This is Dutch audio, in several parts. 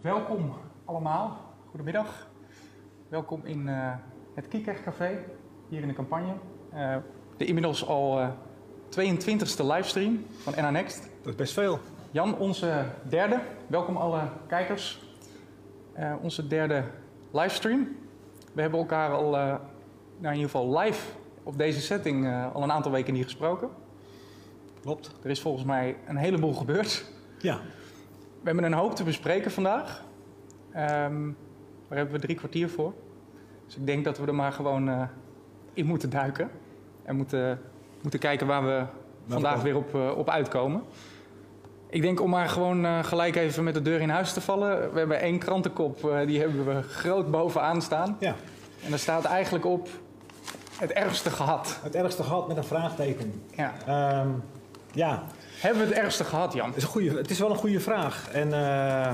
Welkom allemaal, goedemiddag. Welkom in uh, het Kiekert Café, hier in de campagne. Uh, de inmiddels al uh, 22e livestream van NA Next. Dat is best veel. Jan, onze derde. Welkom alle kijkers. onze derde livestream. We hebben elkaar al, nou in ieder geval live op deze setting al een aantal weken niet gesproken. Klopt. Er is volgens mij een heleboel gebeurd. Ja. We hebben een hoop te bespreken vandaag. Um, daar hebben we drie kwartier voor. Dus ik denk dat we er maar gewoon uh, in moeten duiken. En moeten, moeten kijken waar we vandaag weer op, uh, op uitkomen. Ik denk om maar gewoon uh, gelijk even met de deur in huis te vallen. We hebben één krantenkop, die hebben we groot bovenaan staan. Ja. En daar staat eigenlijk op het ergste gehad. Het ergste gehad met een vraagteken. Ja. Um, ja. Hebben we het ergste gehad, Jan? Het is, een goede, het is wel een goede vraag. En uh,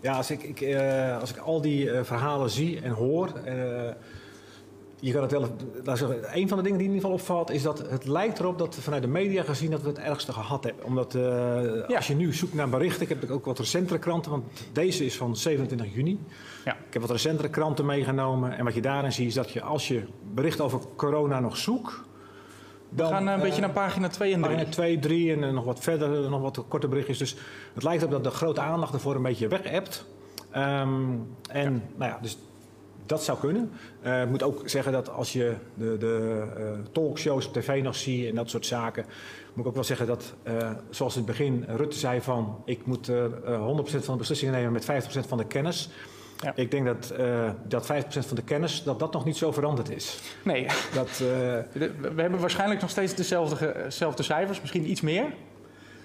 ja, als ik, ik uh, als ik al die uh, verhalen zie en hoor. je kan het wel. Zeggen, een van de dingen die in ieder geval opvalt, is dat het lijkt erop dat we vanuit de media gezien dat we het ergste gehad hebben. Omdat ja. als je nu zoekt naar berichten, ik heb ook wat recentere kranten, want deze is van 27 juni. Ja. Ik heb wat recentere kranten meegenomen. En wat je daarin ziet, is dat je als je bericht over corona nog zoekt dan, we gaan een uh, beetje naar pagina 2 en 3. Pagina 2, 3 en uh, nog wat verder, nog wat korte berichtjes. Dus het lijkt op dat de grote aandacht ervoor een beetje weg hebt. Um, en ja. nou ja, dus dat zou kunnen. Uh, ik moet ook zeggen dat als je de, de talkshows op tv nog ziet en dat soort zaken... moet ik ook wel zeggen dat, zoals in het begin Rutte zei van... ik moet 100% van de beslissingen nemen met 50% van de kennis... Ja. Ik denk dat, uh, dat 5% van de kennis, dat dat nog niet zo veranderd is. Nee. Dat, uh, we, we hebben waarschijnlijk nog steeds dezelfde, dezelfde cijfers, misschien iets meer.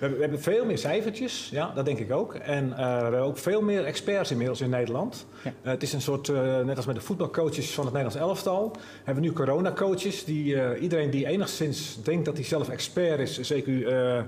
We hebben, we hebben, veel meer cijfertjes, ja, dat denk ik ook. En uh, we hebben ook veel meer experts inmiddels in Nederland. Ja. Uh, het is een soort, uh, net als met de voetbalcoaches van het Nederlands elftal, hebben we nu coronacoaches. Die, iedereen die enigszins denkt dat hij zelf expert is, zeker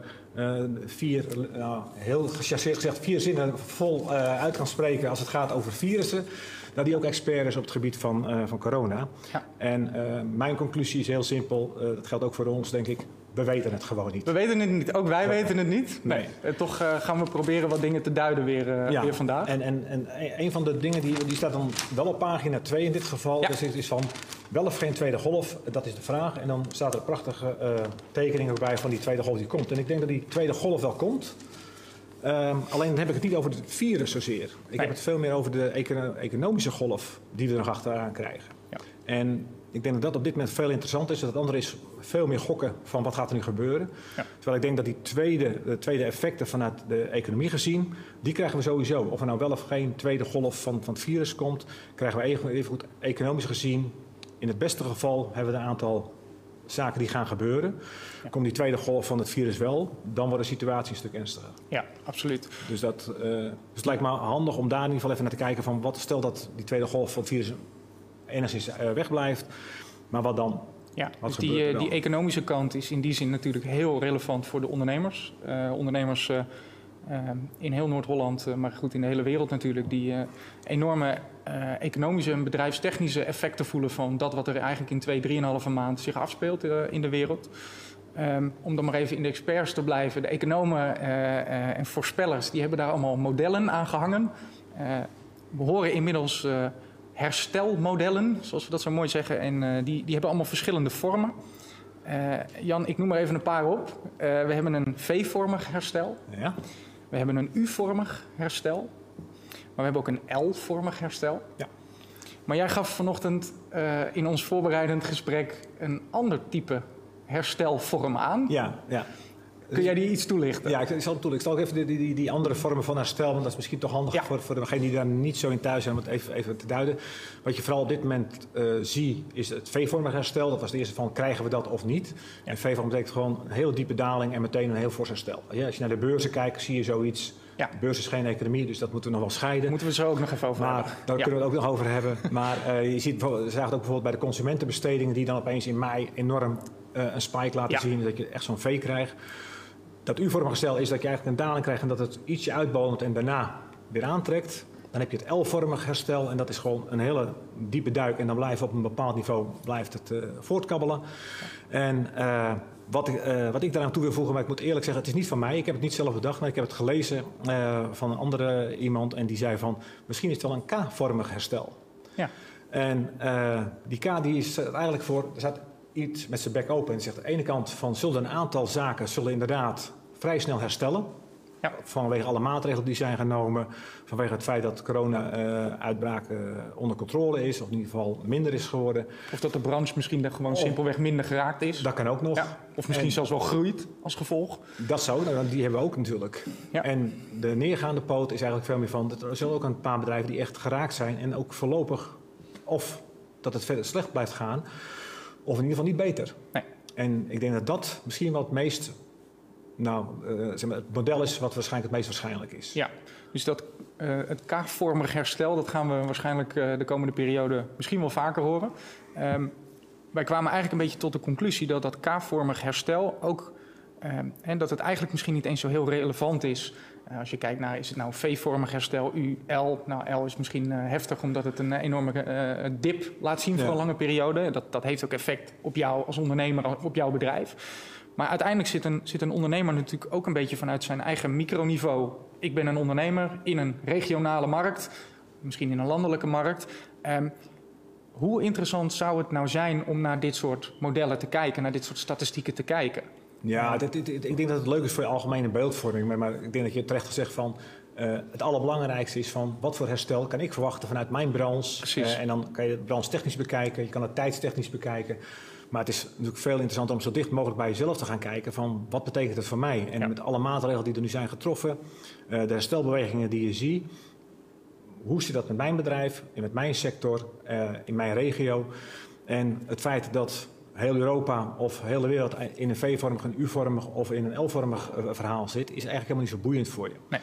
vier, nou, heel gechasseerd gezegd, vier zinnen vol uit kan spreken als het gaat over virussen. Dat die ook expert is op het gebied van, van corona. Ja. En mijn conclusie is heel simpel, dat geldt ook voor ons denk ik. We weten het gewoon niet. We weten het niet. Ook wij ja. weten het niet. Nee. Uh, toch uh, gaan we proberen wat dingen te duiden weer, uh, ja. weer vandaag. En, en, en een van de dingen die, die staat dan wel op pagina 2 in dit geval. Ja. Dus het is van wel of geen tweede golf. Dat is de vraag. En dan staat er prachtige tekeningen bij van die tweede golf die komt. En ik denk dat die tweede golf wel komt. Um, alleen dan heb ik het niet over het virus zozeer. Ik nee. heb het veel meer over de econo economische golf die we er nog achteraan krijgen. Ja. En ik denk dat dat op dit moment veel interessanter is. Dat het andere is veel meer gokken van wat gaat er nu gebeuren. Ja. Terwijl ik denk dat die tweede, de tweede effecten vanuit de economie gezien, die krijgen we sowieso. Of er nou wel of geen tweede golf van, van het virus komt, krijgen we even, even goed economisch gezien. In het beste geval hebben we een aantal zaken die gaan gebeuren. Ja. Komt die tweede golf van het virus wel, dan wordt de situatie een stuk ernstiger. Ja, absoluut. Dus, dat, uh, dus het lijkt me handig om daar in ieder geval even naar te kijken van wat stel dat die tweede golf van het virus enigszins uh, wegblijft. Maar wat dan? Ja, wat dus die, uh, die economische kant is in die zin natuurlijk heel relevant voor de ondernemers. Uh, ondernemers in heel Noord-Holland, maar goed in de hele wereld natuurlijk, die enorme economische en bedrijfstechnische effecten voelen van dat wat er eigenlijk in twee, drieënhalve maand zich afspeelt in de wereld. Um, om dan maar even in de experts te blijven. De economen en voorspellers die hebben daar allemaal modellen aan gehangen. we horen inmiddels herstelmodellen, zoals we dat zo mooi zeggen. En uh, die, die hebben allemaal verschillende vormen. Uh, Jan, ik noem er even een paar op. Uh, we hebben een V-vormig herstel. Ja. We hebben een U-vormig herstel. Maar we hebben ook een L-vormig herstel. Ja. Maar jij gaf vanochtend in ons voorbereidend gesprek een ander type herstelvorm aan. Ja, ja. Kun jij die iets toelichten? Ja, ik, ik zal het toelichten. Ik zal ook even die, die, die andere vormen van herstel, want dat is misschien toch handig ja. voor, voor degenen die daar niet zo in thuis zijn, om het even, even te duiden. Wat je vooral op dit moment uh, ziet, is het V-vormig herstel. Dat was de eerste van, krijgen we dat of niet? Ja. En V-vorm betekent gewoon een heel diepe daling en meteen een heel fors herstel. Ja, als je naar de beurzen kijkt, zie je zoiets. Ja. De beurs is geen economie, dus dat moeten we nog wel scheiden. Moeten we zo ook nog even over maar, hebben. Daar kunnen we het ook nog over hebben. Maar uh, je ziet we zagen het ook bijvoorbeeld bij de consumentenbestedingen, die dan opeens in mei enorm uh, een spike laten zien. Dat je echt zo'n V krijgt. Dat U-vormige herstel is dat je eigenlijk een daling krijgt en dat het ietsje uitbonemt en daarna weer aantrekt. Dan heb je het L-vormig herstel en dat is gewoon een hele diepe duik. En dan blijft op een bepaald niveau blijft het uh, voortkabbelen. En uh, wat, ik, uh, wat ik daaraan toe wil voegen, maar ik moet eerlijk zeggen, het is niet van mij. Ik heb het niet zelf bedacht, maar ik heb het gelezen van een andere iemand. En die zei van, misschien is het wel een K-vormig herstel. Ja. En die K die is eigenlijk voor, er staat iets met zijn bek open en zegt aan de ene kant van zullen een aantal zaken zullen inderdaad vrij snel herstellen. Ja. Vanwege alle maatregelen die zijn genomen. Vanwege het feit dat corona-uitbraak uh, onder controle is. Of in ieder geval minder is geworden. Of dat de branche misschien gewoon simpelweg minder geraakt is. Dat kan ook nog. Ja. Of misschien en, zelfs wel groeit als gevolg. Dat zou, nou, die hebben we ook natuurlijk. Ja. En de neergaande poot is eigenlijk veel meer van... Er zullen ook een paar bedrijven die echt geraakt zijn. En ook voorlopig of dat het verder slecht blijft gaan. Of in ieder geval niet beter. Nee. En ik denk dat dat misschien wel het meest nou, uh, zeg maar, het model is wat waarschijnlijk het meest waarschijnlijk is. Ja, dus dat, uh, het K-vormig herstel, dat gaan we waarschijnlijk uh, de komende periode misschien wel vaker horen. Um, wij kwamen eigenlijk een beetje tot de conclusie dat dat K-vormig herstel ook, um, en dat het eigenlijk misschien niet eens zo heel relevant is. Als je kijkt naar, is het nou V-vormig herstel, U, L? Nou, L is misschien heftig omdat het een enorme dip laat zien voor Ja. een lange periode. Dat, dat heeft ook effect op jou als ondernemer, op jouw bedrijf. Maar uiteindelijk zit een, zit een ondernemer natuurlijk ook een beetje vanuit zijn eigen microniveau. Ik ben een ondernemer in een regionale markt, misschien in een landelijke markt. Um, hoe interessant zou het nou zijn om naar dit soort modellen te kijken, naar dit soort statistieken te kijken? Ja, dit, dit, dit, ik denk dat het leuk is voor je algemene beeldvorming. Maar, maar ik denk dat je terecht zegt van... Uh, het allerbelangrijkste is van wat voor herstel kan ik verwachten vanuit mijn branche. Uh, en dan kan je het branche technisch bekijken, je kan het tijdstechnisch bekijken. Maar het is natuurlijk veel interessanter om zo dicht mogelijk bij jezelf te gaan kijken van wat betekent het voor mij. En Ja. met alle maatregelen die er nu zijn getroffen, uh, de herstelbewegingen die je ziet. Hoe zit dat met mijn bedrijf, en met mijn sector, in mijn regio? En het feit dat heel Europa of heel de wereld in een V-vormig, een U-vormig of in een L-vormig uh, verhaal zit, is eigenlijk helemaal niet zo boeiend voor je. Nee.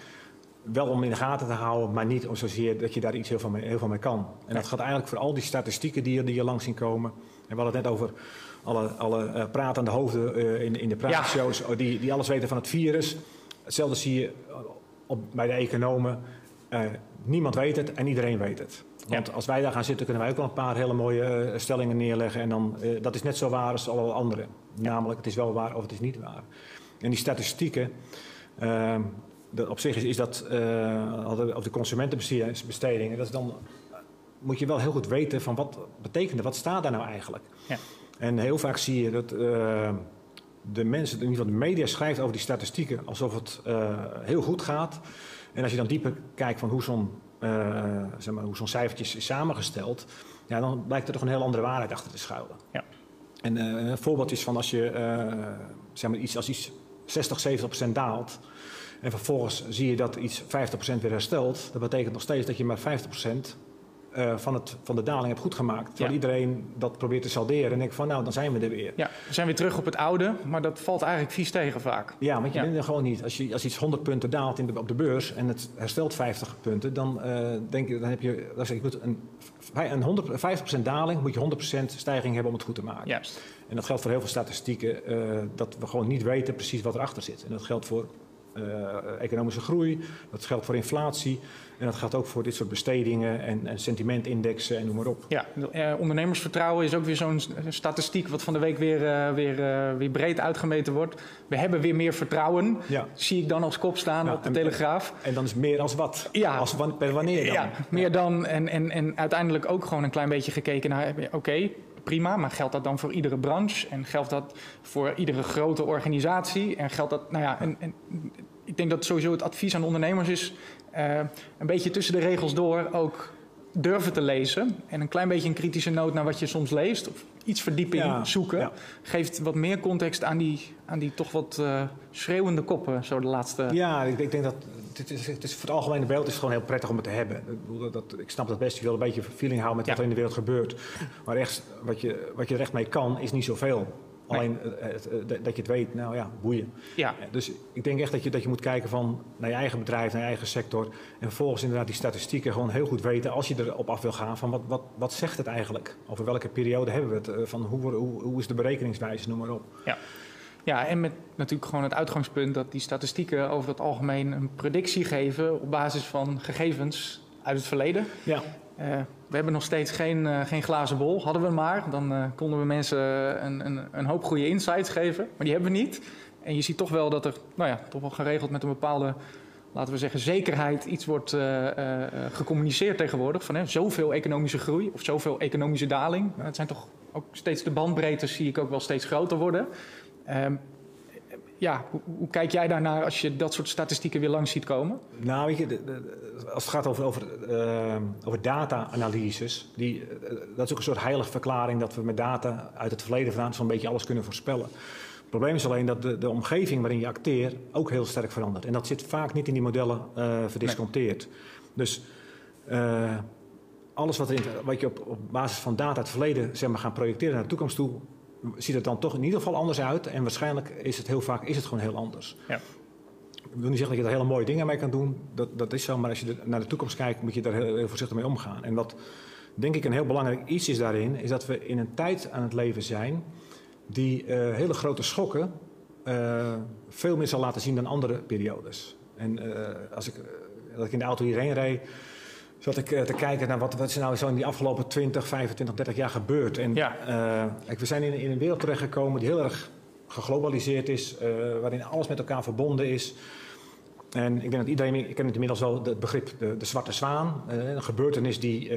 Wel om in de gaten te houden, maar niet om zozeer dat je daar iets heel veel mee, heel veel mee kan. En Nee. dat gaat eigenlijk voor al die statistieken die je, die je langs zien komen. En we hadden het net over alle, alle uh, pratende hoofden uh, in, in de praatshows, ja. die, die alles weten van het virus. Hetzelfde zie je op, bij de economen. Uh, niemand weet het en iedereen weet het. Want Ja. als wij daar gaan zitten, kunnen wij ook wel een paar hele mooie uh, stellingen neerleggen. En dan, uh, dat is net zo waar als alle andere. Namelijk, het is wel waar of het is niet waar. En die statistieken, uh, dat op zich is, is dat uh, op de consumentenbestedingen. Dat is dan moet je wel heel goed weten van wat betekent het, wat staat daar nou eigenlijk. Ja. En heel vaak zie je dat uh, de mensen, in ieder geval de media, schrijft over die statistieken alsof het heel goed gaat. En als je dan dieper kijkt van hoe zo'n uh, zeg maar, hoe zo'n cijfertjes is samengesteld, ja, dan blijkt er toch een heel andere waarheid achter te schuilen. Ja. En uh, een voorbeeld is van als je zeg maar iets, als iets 60, 70 procent daalt. En vervolgens zie je dat iets 50% weer herstelt. Dat betekent nog steeds dat je maar 50% uh, van, het, van de daling hebt goed gemaakt. Terwijl Ja. iedereen dat probeert te salderen. En denkt van nou, dan zijn we er weer. Ja, we zijn weer terug op het oude, maar dat valt eigenlijk vies tegen vaak. Ja, want je Ja. bent er gewoon niet. Als, je, als iets 100 punten daalt in de, op de beurs en het herstelt 50 punten, dan uh, denk je, dan heb je, dan zeg ik, moet een, een 100, 50% daling, moet je 100% stijging hebben om het goed te maken. Juist. En dat geldt voor heel veel statistieken, uh, dat we gewoon niet weten precies wat erachter zit. En dat geldt voor economische groei, dat geldt voor inflatie en dat geldt ook voor dit soort bestedingen en, en sentimentindexen en noem maar op. Ja, eh, ondernemersvertrouwen is ook weer zo'n statistiek wat van de week weer, uh, weer, uh, weer breed uitgemeten wordt. We hebben weer meer vertrouwen, Ja. zie ik dan als kop staan Ja, op de en- Telegraaf. En dan is meer als wat? Ja. Als wan- per wanneer dan? Ja, meer dan. En, en, en uiteindelijk ook gewoon een klein beetje gekeken naar, oké, prima, maar geldt dat dan voor iedere branche? En geldt dat voor iedere grote organisatie? En geldt dat, nou ja, en, en ik denk dat sowieso het advies aan ondernemers is eh, een beetje tussen de regels door ook durven te lezen. En een klein beetje een kritische noot naar wat je soms leest. Of iets verdieping Ja, zoeken. ja. Geeft wat meer context aan die, aan die toch wat eh, schreeuwende koppen, zo de laatste. Ja, ik, ik denk dat het is, het is voor het algemene beeld is het gewoon heel prettig om het te hebben. Ik, bedoel, dat, ik snap dat best. Je wil een beetje feeling houden met wat er in de wereld gebeurt. Maar echt, wat, je, wat je er echt mee kan, is niet zoveel. Alleen eh, het, eh, dat je het weet, nou ja, boeien. Ja. Dus ik denk echt dat je, dat je moet kijken van naar je eigen bedrijf, naar je eigen sector. En vervolgens inderdaad die statistieken gewoon heel goed weten als je erop af wil gaan. Van wat, wat, wat zegt het eigenlijk? Over welke periode hebben we het? Eh, Van hoe, hoe, hoe is de berekeningswijze, noem maar op. Ja. ja, en met natuurlijk gewoon het uitgangspunt dat die statistieken over het algemeen een predictie geven op basis van gegevens uit het verleden. Ja. Uh, we hebben nog steeds geen, uh, geen glazen bol. Hadden we maar, dan uh, konden we mensen een, een, een, hoop goede insights geven. Maar die hebben we niet. En je ziet toch wel dat er nou ja, toch wel geregeld met een bepaalde, laten we zeggen, zekerheid iets wordt gecommuniceerd tegenwoordig. Van hè, zoveel economische groei of zoveel economische daling. Nou, het zijn toch ook steeds de bandbreedtes zie ik ook wel steeds groter worden. Ja, hoe, hoe, kijk jij daarnaar als je dat soort statistieken weer langs ziet komen? Nou, weet je, de, de, als het gaat over, over, uh, over data-analyses, die, uh, dat is ook een soort heilige verklaring dat we met data uit het verleden vandaan zo'n beetje alles kunnen voorspellen. Het probleem is alleen dat de, de omgeving waarin je acteert ook heel sterk verandert. En dat zit vaak niet in die modellen uh, verdisconteerd. Nee. Dus alles wat, in, wat je op, op basis van data uit het verleden zeg maar, gaan projecteren naar de toekomst toe, ziet het dan toch in ieder geval anders uit. En waarschijnlijk is het heel vaak is het gewoon heel anders. Ja. Ik wil niet zeggen dat je er hele mooie dingen mee kan doen. Dat, dat is zo. Maar als je naar de toekomst kijkt, moet je daar heel, heel voorzichtig mee omgaan. En wat denk ik een heel belangrijk iets is daarin, is dat we in een tijd aan het leven zijn die uh, hele grote schokken uh, veel meer zal laten zien dan andere periodes. En uh, als ik, dat ik in de auto hierheen reed zat ik uh, te kijken naar wat, wat is nou zo in die afgelopen 20, 25, 30 jaar gebeurd. En ja. uh, we zijn in, in, een wereld terechtgekomen die heel erg geglobaliseerd is, uh, waarin alles met elkaar verbonden is. En ik denk dat iedereen, ik ken het inmiddels wel, het begrip de, de zwarte zwaan. een gebeurtenis die,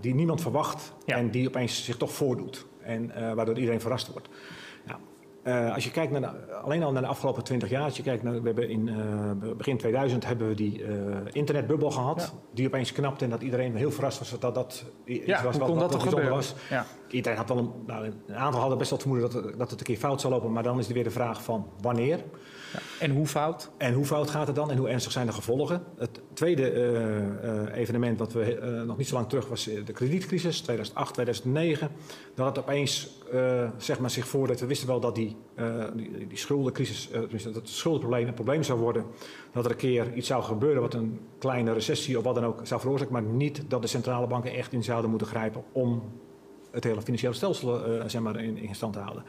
die niemand verwacht ja. en die opeens zich toch voordoet. En waardoor iedereen verrast wordt. Uh, als je kijkt naar de, alleen al naar de afgelopen 20 jaar, als je kijkt naar, we hebben in uh, begin 2000 hebben we die uh, internetbubbel gehad, ja. die opeens knapte en dat iedereen heel verrast was dat dat iets ja, was wat, wat, wat was. Ja. Iedereen had wel een, nou, een aantal hadden best wel het vermoeden dat, dat het een keer fout zou lopen, maar dan is er weer de vraag van wanneer. En hoe fout? En hoe fout gaat het dan en hoe ernstig zijn de gevolgen? Het tweede evenement wat we nog niet zo lang terug was de kredietcrisis 2008, 2009. Dat het opeens zeg maar zich voordat we wisten wel dat die uh, die, die, schuldencrisis, uh, dat het schuldenprobleem een probleem zou worden. Dat er een keer iets zou gebeuren wat een kleine recessie of wat dan ook zou veroorzaken. Maar niet dat de centrale banken echt in zouden moeten grijpen om het hele financiële stelsel uh, zeg maar in, in, stand te houden.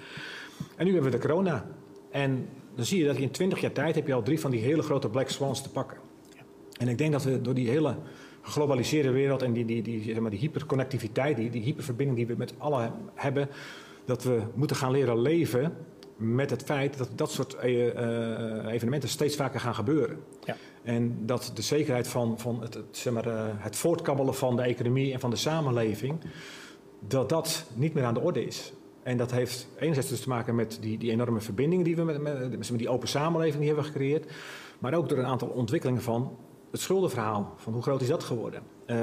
En nu hebben we de corona. En dan zie je dat in 20 jaar tijd heb je al drie van die hele grote black swans te pakken. En ik denk dat we door die hele geglobaliseerde wereld en die, die, die, zeg maar, die hyperconnectiviteit, die, die hyperverbinding die we met allen hebben, dat we moeten gaan leren leven met het feit dat dat soort uh, evenementen steeds vaker gaan gebeuren. Ja. En dat de zekerheid van, van het, zeg maar, uh, het voortkabbelen van de economie en van de samenleving, dat dat niet meer aan de orde is. En dat heeft enerzijds dus te maken met die, die enorme verbindingen die we met, met, die open samenleving die hebben gecreëerd, maar ook door een aantal ontwikkelingen van het schuldenverhaal. Van hoe groot is dat geworden? Uh,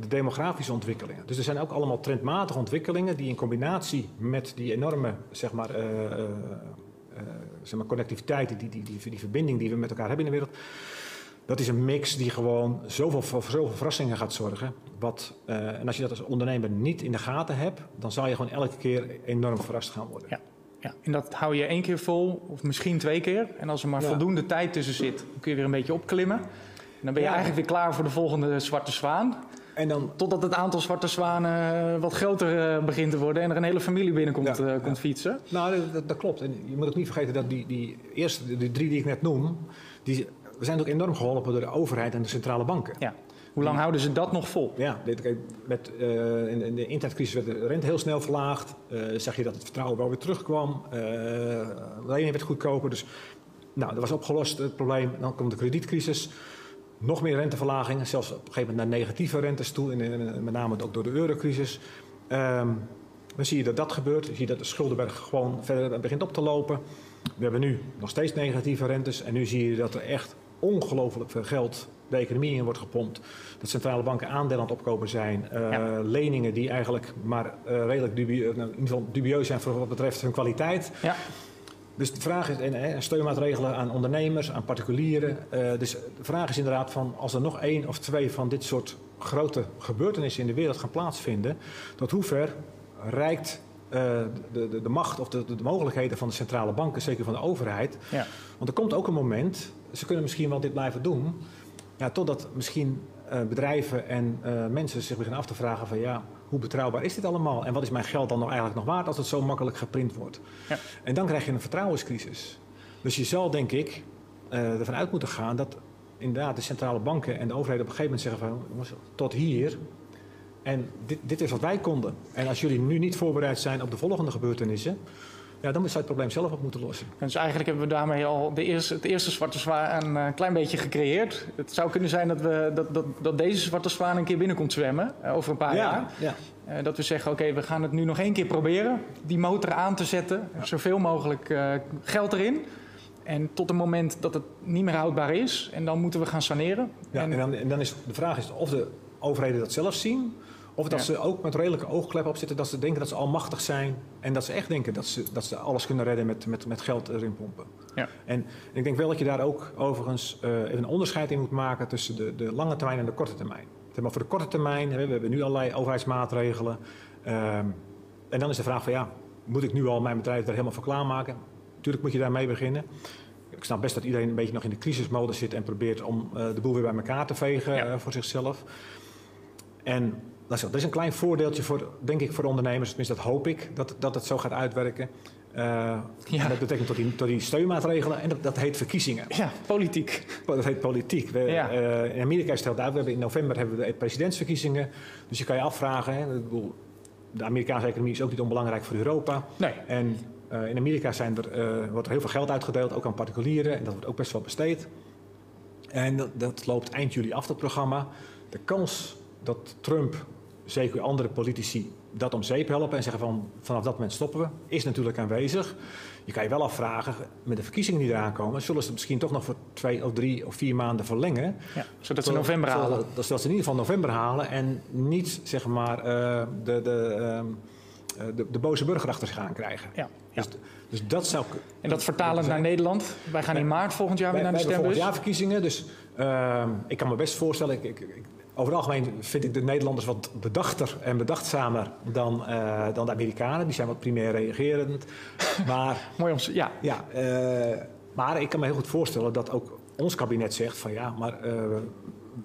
de demografische ontwikkelingen. Dus er zijn ook allemaal trendmatige ontwikkelingen die in combinatie met die enorme zeg maar, uh, uh, zeg maar connectiviteit, die, die, die, die, verbinding die we met elkaar hebben in de wereld, dat is een mix die gewoon zoveel, voor zoveel verrassingen gaat zorgen. Wat, en als je dat als ondernemer niet in de gaten hebt, dan zal je gewoon elke keer enorm verrast gaan worden. Ja. Ja, en dat hou je één keer vol, of misschien twee keer. En als er maar ja. voldoende tijd tussen zit, dan kun je weer een beetje opklimmen. En dan ben je ja. eigenlijk weer klaar voor de volgende zwarte zwaan. En dan... Totdat het aantal zwarte zwanen eh, wat groter uh, begint te worden en er een hele familie binnenkomt ja, komt fietsen. Nou, dat, dat, klopt. En je moet ook niet vergeten dat die, die eerste, die drie die ik net noem, die, we zijn ook enorm geholpen door de overheid en de centrale banken. Ja. Hoe lang houden ze dat nog vol? Ja, met, uh, in, in, de internetcrisis werd de rente heel snel verlaagd. Uh, zag je dat het vertrouwen wel weer terugkwam. Uh, leningen werd goedkoper. Dus nou, dat was opgelost, het probleem. Dan komt de kredietcrisis nog meer renteverlagingen, zelfs op een gegeven moment naar negatieve rentes toe, en, met name ook door de eurocrisis. Um, dan zie je dat dat gebeurt. Dan zie je dat de schuldenberg gewoon verder begint op te lopen. We hebben nu nog steeds negatieve rentes. En nu zie je dat er echt ongelooflijk veel geld de economie in wordt gepompt. Dat centrale banken aandelen aan het opkopen zijn. Uh, ja. Leningen die eigenlijk maar uh, redelijk dubieus, nou, in ieder geval dubieus zijn voor wat betreft hun kwaliteit. Ja. Dus de vraag is, en, steunmaatregelen aan ondernemers, aan particulieren. Uh, dus de vraag is inderdaad van, als er nog één of twee van dit soort grote gebeurtenissen in de wereld gaan plaatsvinden, tot hoever reikt de, de, de, macht of de, de, mogelijkheden van de centrale banken, zeker van de overheid. Ja. Want er komt ook een moment, ze kunnen misschien wel dit blijven doen, ja, totdat misschien uh, bedrijven en mensen zich beginnen af te vragen van ja, hoe betrouwbaar is dit allemaal? En wat is mijn geld dan nog eigenlijk nog waard als het zo makkelijk geprint wordt? Ja. En dan krijg je een vertrouwenscrisis. Dus je zal, denk ik, uh, ervan uit moeten gaan dat inderdaad de centrale banken en de overheden op een gegeven moment zeggen van tot hier. En dit, dit is wat wij konden. En als jullie nu niet voorbereid zijn op de volgende gebeurtenissen, ja, dan zou je het probleem zelf op moeten lossen. Dus eigenlijk hebben we daarmee al de eerste, het eerste zwarte zwaan een klein beetje gecreëerd. Het zou kunnen zijn dat, we, dat, dat, dat deze zwarte zwaan een keer binnenkomt zwemmen uh, over een paar Ja, jaar. ja. Uh, dat we zeggen, oké, we gaan het nu nog één keer proberen. Die motor aan te zetten. Zoveel mogelijk geld erin. En tot het moment dat het niet meer houdbaar is. En dan moeten we gaan saneren. Ja, en, dan, en dan is de vraag is of de overheden dat zelf zien. Of dat Ja. ze ook met redelijke oogkleppen op zitten. Dat ze denken dat ze almachtig zijn. En dat ze echt denken dat ze, dat ze alles kunnen redden met, met, met geld erin pompen. Ja. En ik denk wel dat je daar ook overigens eh, even een onderscheid in moet maken tussen de, de lange termijn en de korte termijn. Maar voor de korte termijn, we hebben nu allerlei overheidsmaatregelen. Ehm, en dan is de vraag van ja, moet ik nu al mijn bedrijf er helemaal voor klaarmaken? Natuurlijk moet je daarmee beginnen. Ik snap best dat iedereen een beetje nog in de crisismodus zit en probeert om eh, de boel weer bij elkaar te vegen Ja. eh, voor zichzelf. En dat is een klein voordeeltje voor, denk ik, voor ondernemers. Tenminste, dat hoop ik, dat, dat het zo gaat uitwerken. Eh, Ja. en dat betekent tot die, tot die steunmaatregelen en dat, dat heet verkiezingen. Ja, politiek. Dat heet politiek. We, Ja. eh, in Amerika is het heel duidelijk. We hebben in november hebben we de presidentsverkiezingen. Dus je kan je afvragen. Hè, ik bedoel, de Amerikaanse economie is ook niet onbelangrijk voor Europa. Nee. En eh, in Amerika zijn er, wordt er heel veel geld uitgedeeld, ook aan particulieren. En dat wordt ook best wel besteed. En dat, dat loopt eind juli af, dat programma. De kans dat Trump, zeker andere politici, dat om zeep helpen en zeggen van vanaf dat moment stoppen we, is natuurlijk aanwezig. Je kan je wel afvragen, met de verkiezingen die eraan komen, zullen ze het misschien toch nog voor twee of drie of vier maanden verlengen. Ja, zodat ze november halen. Dat, zodat ze in ieder geval november halen en niet zeg maar eh, de, de, ehm, eh, de, de boze burger achter zich aan krijgen. Ja, ja. Dus, dus dat zou. En dat vertalend naar Nederland. Wij gaan in maart volgend jaar weer naar de volgend stembus. jaar verkiezingen, dus ehm, ik kan me best voorstellen. Ik, ik, ik- over het algemeen vind ik de Nederlanders wat bedachter en bedachtzamer dan, eh, dan de Amerikanen. Die zijn wat primair reagerend. Maar Mooi om... Ja, ja, eh, maar ik kan me heel goed voorstellen dat ook ons kabinet zegt van ja, maar eh,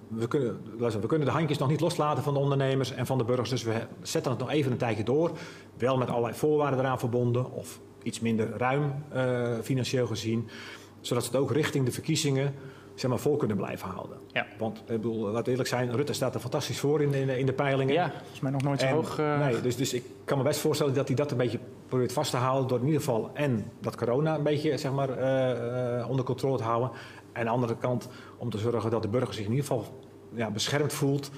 we, kunnen, luister, we kunnen de handjes nog niet loslaten van de ondernemers en van de burgers. Dus we zetten het nog even een tijdje door. Wel met allerlei voorwaarden eraan verbonden of iets minder ruim financieel gezien. Zodat ze het ook richting de verkiezingen zeg maar, vol kunnen blijven houden. Ja. Want ik bedoel, laten we eerlijk zijn, Rutte staat er fantastisch voor in, in, in de peilingen. ja, volgens mij nog nooit zo En- hoog. eh, nee, dus, dus ik kan me best voorstellen dat hij dat een beetje probeert vast te houden. Door in ieder geval en dat corona een beetje zeg maar, eh, eh, onder controle te houden. En aan de andere kant om te zorgen dat de burger zich in ieder geval ja, beschermd voelt.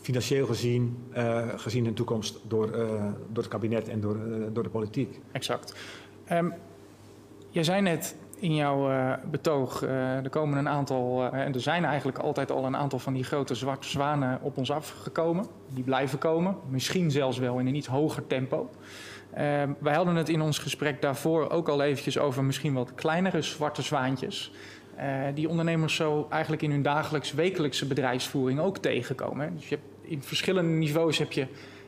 Financieel gezien, eh, gezien hun toekomst door, door het kabinet en door, door de politiek. Exact. Ehm, jij zei net in jouw eh, betoog, eh, er komen een aantal, eh, en er zijn eigenlijk altijd al een aantal van die grote zwarte zwanen op ons afgekomen. Die blijven komen, misschien zelfs wel in een iets hoger tempo. Ehm, wij hadden het in ons gesprek daarvoor ook al eventjes over misschien wat kleinere zwarte zwaantjes. die ondernemers zo eigenlijk in hun dagelijks wekelijkse bedrijfsvoering ook tegenkomen. hè. Dus je hebt, in verschillende niveaus heb je,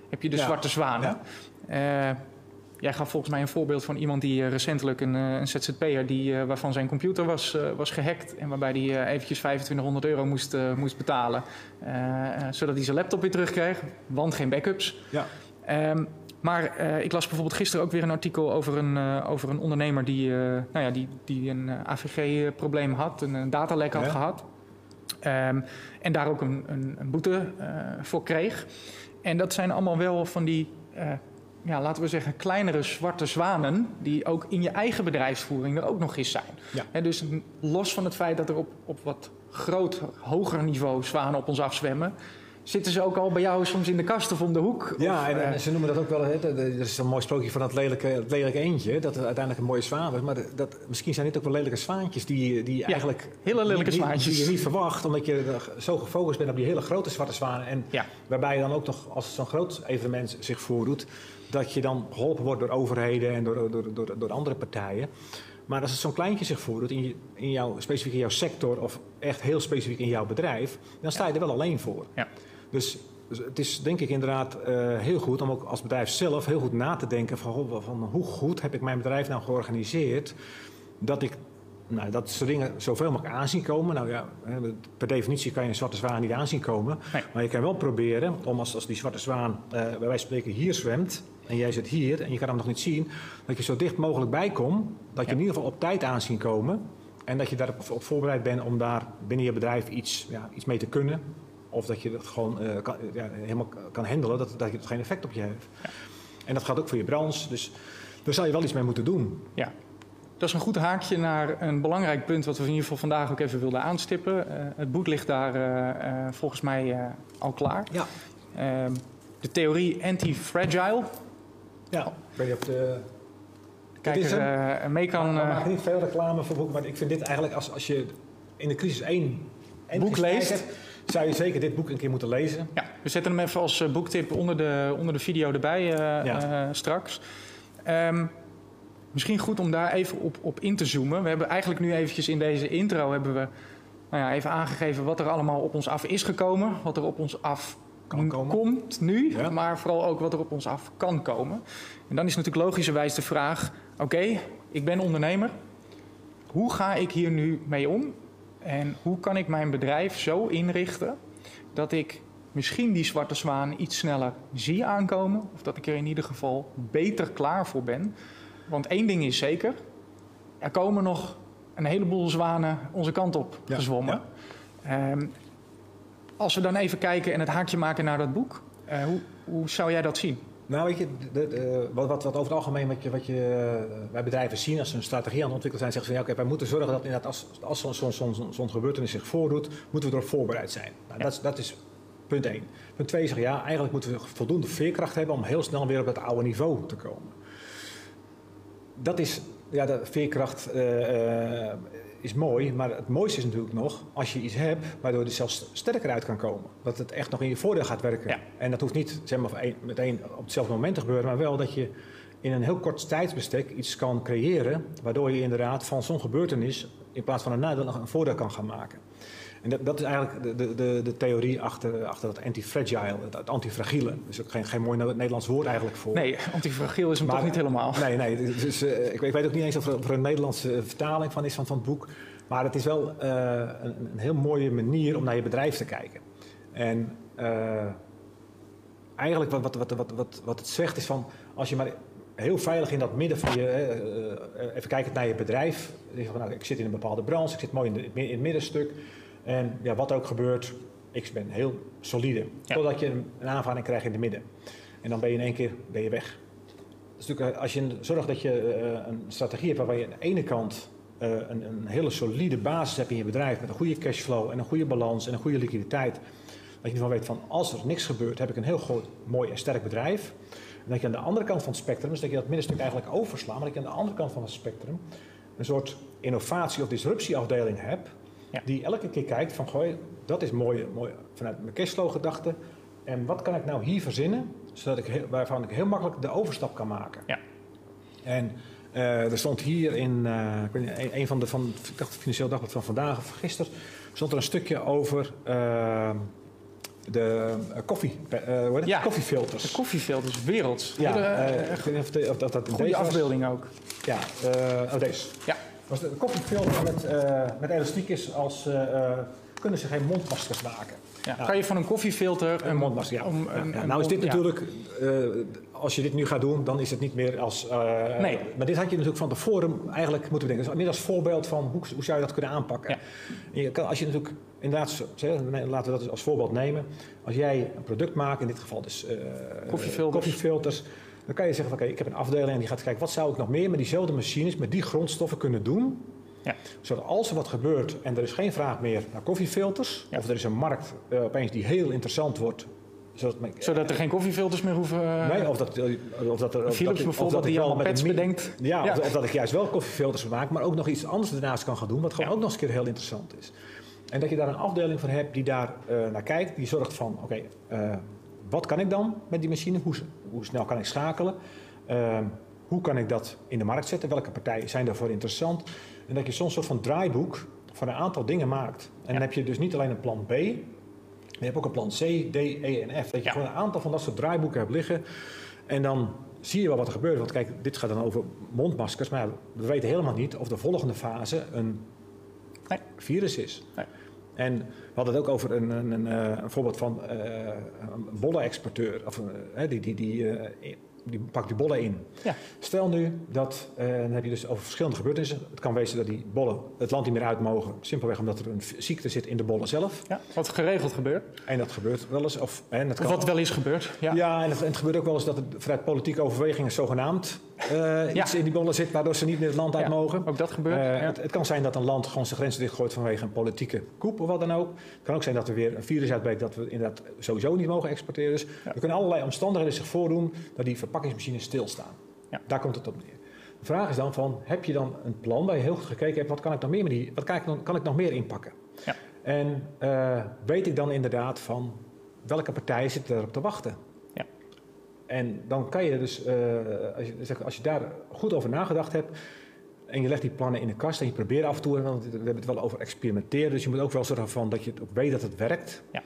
heb je de Ja, zwarte zwanen. ja. Jij gaf volgens mij een voorbeeld van iemand die eh, recentelijk een, eh, een ZZP'er die, eh, waarvan zijn computer was, was gehackt. En waarbij hij eh, eventjes 2500 euro moest, moest betalen. zodat hij zijn laptop weer terugkreeg. Want geen backups. Ja. Ehm, maar ik las bijvoorbeeld gisteren ook weer een artikel over een, over een ondernemer die, nou ja, die, die een AVG-probleem had, een, een datalek had Ja. gehad. Ehm, en daar ook een, een, een boete voor kreeg. En dat zijn allemaal wel van die, ja, laten we zeggen, kleinere zwarte zwanen. die ook in je eigen bedrijfsvoering er ook nog eens zijn. Ja. Dus los van het feit dat er op, op wat groot, hoger niveau zwanen op ons afzwemmen. zitten ze ook al bij jou soms in de kast of om de hoek? Ja, Of, en, eh, en ze noemen dat ook wel, hè, dat- is een mooi sprookje van dat lelijke, het lelijke eendje, dat uiteindelijk een mooie zwaan wordt. Maar dat, misschien zijn dit ook wel lelijke zwaantjes die, die eigenlijk hele lelijke zwaantjes. Die je niet verwacht, omdat je zo gefocust bent op die hele grote zwarte zwanen. En Ja. waarbij je dan ook nog, als zo'n groot evenement zich voordoet, dat je dan geholpen wordt door overheden en door, door, door, door andere partijen. Maar als het zo'n kleintje zich voordoet, in, je, in jouw, specifiek in jouw sector of echt heel specifiek in jouw bedrijf, dan sta je er wel alleen voor. Ja. Dus, dus het is denk ik inderdaad eh, heel goed om ook als bedrijf zelf heel goed na te denken van, goh, van hoe goed heb ik mijn bedrijf nou georganiseerd dat ik nou, dat soort dingen zoveel mogelijk aanzien komen. Nou ja, per definitie kan je een zwarte zwaan niet aanzien komen. Nee. Maar je kan wel proberen om als, als die zwarte zwaan eh, bij wijze van spreken hier zwemt en jij zit hier en je kan hem nog niet zien, dat je zo dicht mogelijk bij komt, dat je Ja. in ieder geval op tijd aanzien komen. En dat je daarop op voorbereid bent om daar binnen je bedrijf iets, ja, iets mee te kunnen. Of dat je dat gewoon eh, kan, ja, helemaal kan handelen, dat, dat het geen effect op je heeft. En dat gaat ook voor je branche. Dus daar zal je wel iets mee moeten doen. Ja. Dat is een goed haakje naar een belangrijk punt wat we in ieder geval vandaag ook even wilden aanstippen. Uh, het boek ligt daar uh, volgens mij al klaar. Ja. Ehm, de theorie anti-fragile. Ja, ik weet niet of de kijker mee kan... We maken niet veel reclame voor boeken, maar ik vind dit eigenlijk als, als je in de crisis één boek leest... Hebt, zou je zeker dit boek een keer moeten lezen. Ja, we zetten hem even als boektip onder de, onder de video erbij ja. straks. Um, Misschien goed om daar even op, op in te zoomen. We hebben eigenlijk nu eventjes in deze intro hebben we nou ja, even aangegeven wat er allemaal op ons af is gekomen. Wat er op ons af kan komen. komt nu, ja. maar vooral ook wat er op ons af kan komen. En dan is natuurlijk logischerwijs de vraag: oké, ik ben ondernemer. Hoe ga ik hier nu mee om? En hoe kan ik mijn bedrijf zo inrichten dat ik misschien die zwarte zwaan iets sneller zie aankomen, of dat ik er in ieder geval beter klaar voor ben want één ding is zeker: er komen nog een heleboel zwanen onze kant op ja, gezwommen. Ja. Um, als we dan even kijken en het haakje maken naar dat boek, uh, hoe, hoe zou jij dat zien? Nou, weet je, de, de, wat, wat, wat, over het algemeen wat je, wat je uh, bij bedrijven zien als ze een strategie aan het ontwikkelen zijn, zeggen ze van ja, oké, wij moeten zorgen dat inderdaad als, als zo'n zo, zo, zo, zo gebeurtenis zich voordoet, moeten we erop voorbereid zijn. Nou, ja. dat, dat is punt één. Punt twee zegt ja, eigenlijk moeten we voldoende veerkracht hebben om heel snel weer op het oude niveau te komen dat is, ja, de veerkracht uh, is mooi, maar het mooiste is natuurlijk nog als je iets hebt waardoor je zelfs sterker uit kan komen. Dat het echt nog in je voordeel gaat werken. Ja. En dat hoeft niet zeg maar, meteen op hetzelfde moment te gebeuren, maar wel dat je in een heel kort tijdsbestek iets kan creëren waardoor je inderdaad van zo'n gebeurtenis in plaats van een nadeel nog een voordeel kan gaan maken. En dat, dat is eigenlijk de, de, de theorie achter, achter dat antifragile, het antifragiele. Dat is ook geen, geen mooi Nederlands woord eigenlijk voor. Nee, antifragiel is hem maar, toch niet helemaal. Nee, nee dus, uh, ik, ik, weet ook niet eens of er, of er een Nederlandse vertaling van is van, van het boek. Maar het is wel uh, een, een, heel mooie manier om naar je bedrijf te kijken. En uh, eigenlijk wat, wat, wat, wat, wat, wat het zegt is van, als je maar heel veilig in dat midden van je, even kijken naar je bedrijf. Van, nou, ik zit in een bepaalde branche, ik zit mooi in, de, in het middenstuk. En ja, wat ook gebeurt, ik ben heel solide. Ja. Totdat je een aanvaring krijgt in de midden. En dan ben je in één keer ben je weg. Dus natuurlijk, als je zorgt dat je uh, een strategie hebt waarbij je aan de ene kant uh, een, een, hele solide basis hebt in je bedrijf met een goede cashflow en een goede balans en een goede liquiditeit. Dat je ervan weet van als er niks gebeurt, heb ik een heel groot, mooi en sterk bedrijf. En dat je aan de andere kant van het spectrum, dus dat je dat middenstuk eigenlijk overslaat, maar dat je aan de andere kant van het spectrum een soort innovatie- of disruptieafdeling hebt ja. Die elke keer kijkt van, gooi, dat is mooi, mooi vanuit mijn cashflow gedachte. En wat kan ik nou hier verzinnen, zodat ik heel, waarvan ik heel makkelijk de overstap kan maken. Ja. En uh, er stond hier in, uh, ik weet niet, een, een, van de, van, ik dacht Financieel Dagblad van vandaag of gisteren, stond er een stukje over uh, de koffie, ja, koffiefilters. De koffiefilters, werelds. Ja, ik weet niet of, de, of dat, dat Goede afbeelding ook. Ja, oh deze. Ja. Als de koffiefilter met, uh, met elastiek is, als, uh, kunnen ze geen mondmaskers maken. Ja, nou, kan je van een koffiefilter een mondmasker? Ja. Om, een, ja. Nou is dit natuurlijk, uh, als je dit nu gaat doen, dan is het niet meer als. nee. Maar dit had je natuurlijk van tevoren eigenlijk moeten bedenken. Dus meer als voorbeeld van hoe, hoe zou je dat kunnen aanpakken. Je kan, als je natuurlijk inderdaad, laten we dat als voorbeeld nemen. Als jij een product maakt, in dit geval dus koffiefilters. koffiefilters dan kan je zeggen, oké, okay, ik heb een afdeling en die gaat kijken, wat zou ik nog meer met diezelfde machines, met die grondstoffen kunnen doen? Ja. Zodat als er wat gebeurt en er is geen vraag meer naar koffiefilters, ja. of er is een markt uh, opeens die heel interessant wordt. Zodat, zodat er geen koffiefilters meer hoeven... Uh, nee, of dat, of dat er... Philips dat, bijvoorbeeld, dat die al pets bedenkt. Ja, ja. Of, of, dat ik juist wel koffiefilters maak, maar ook nog iets anders ernaast kan gaan doen, wat gewoon ja. ook nog eens een keer heel interessant is. En dat je daar een afdeling van hebt die daar uh, naar kijkt, die zorgt van, oké, okay, wat kan ik dan met die machine? Hoe, hoe snel kan ik schakelen? Uh, hoe kan ik dat in de markt zetten? Welke partijen zijn daarvoor interessant? En dat je soms soort van draaiboek van een aantal dingen maakt. En ja. dan heb je dus niet alleen een plan B, maar je hebt ook een plan C, D, E en F. Dat je ja. gewoon een aantal van dat soort draaiboeken hebt liggen. En dan zie je wel wat er gebeurt. Want kijk, dit gaat dan over mondmaskers. Maar we weten helemaal niet of de volgende fase een virus is. Nee. En we hadden het ook over een, een, een, een voorbeeld van uh, een bolle-exporteur. Of, uh, die, die, die die pakt die bollen in. Ja. Stel nu dat, eh, dan heb je dus over verschillende gebeurtenissen. Het kan wezen dat die bollen het land niet meer uit mogen. Simpelweg omdat er een ziekte zit in de bollen zelf. Ja, wat geregeld gebeurt. En dat gebeurt wel eens. Of, en dat Of kan, wat wel is gebeurd. Ja. ja, en het, en het gebeurt ook wel eens dat er vanuit politieke overwegingen zogenaamd eh, iets in die bollen zit waardoor ze niet meer het land uit mogen. Ook dat gebeurt. Eh, het kan zijn dat een land gewoon zijn grenzen dichtgooit vanwege een politieke koep of wat dan ook. Het kan ook zijn dat er weer een virus uitbreekt dat we inderdaad sowieso niet mogen exporteren. Dus er kunnen allerlei omstandigheden zich voordoen dat die verpakkingsmachines stilstaan. Ja. Daar komt het op neer. De vraag is dan van, heb je dan een plan waar je heel goed gekeken hebt, wat kan ik nog meer, met die, wat kan ik, kan ik nog meer inpakken? Ja. En eh, weet ik dan inderdaad van welke partijen zitten erop te wachten? Ja. En dan kan je dus, eh, als, je, zeg, als je daar goed over nagedacht hebt en je legt die plannen in de kast en je probeert af en toe, want we hebben het wel over experimenteren, dus je moet ook wel zorgen van dat je ook weet dat het werkt. Ja.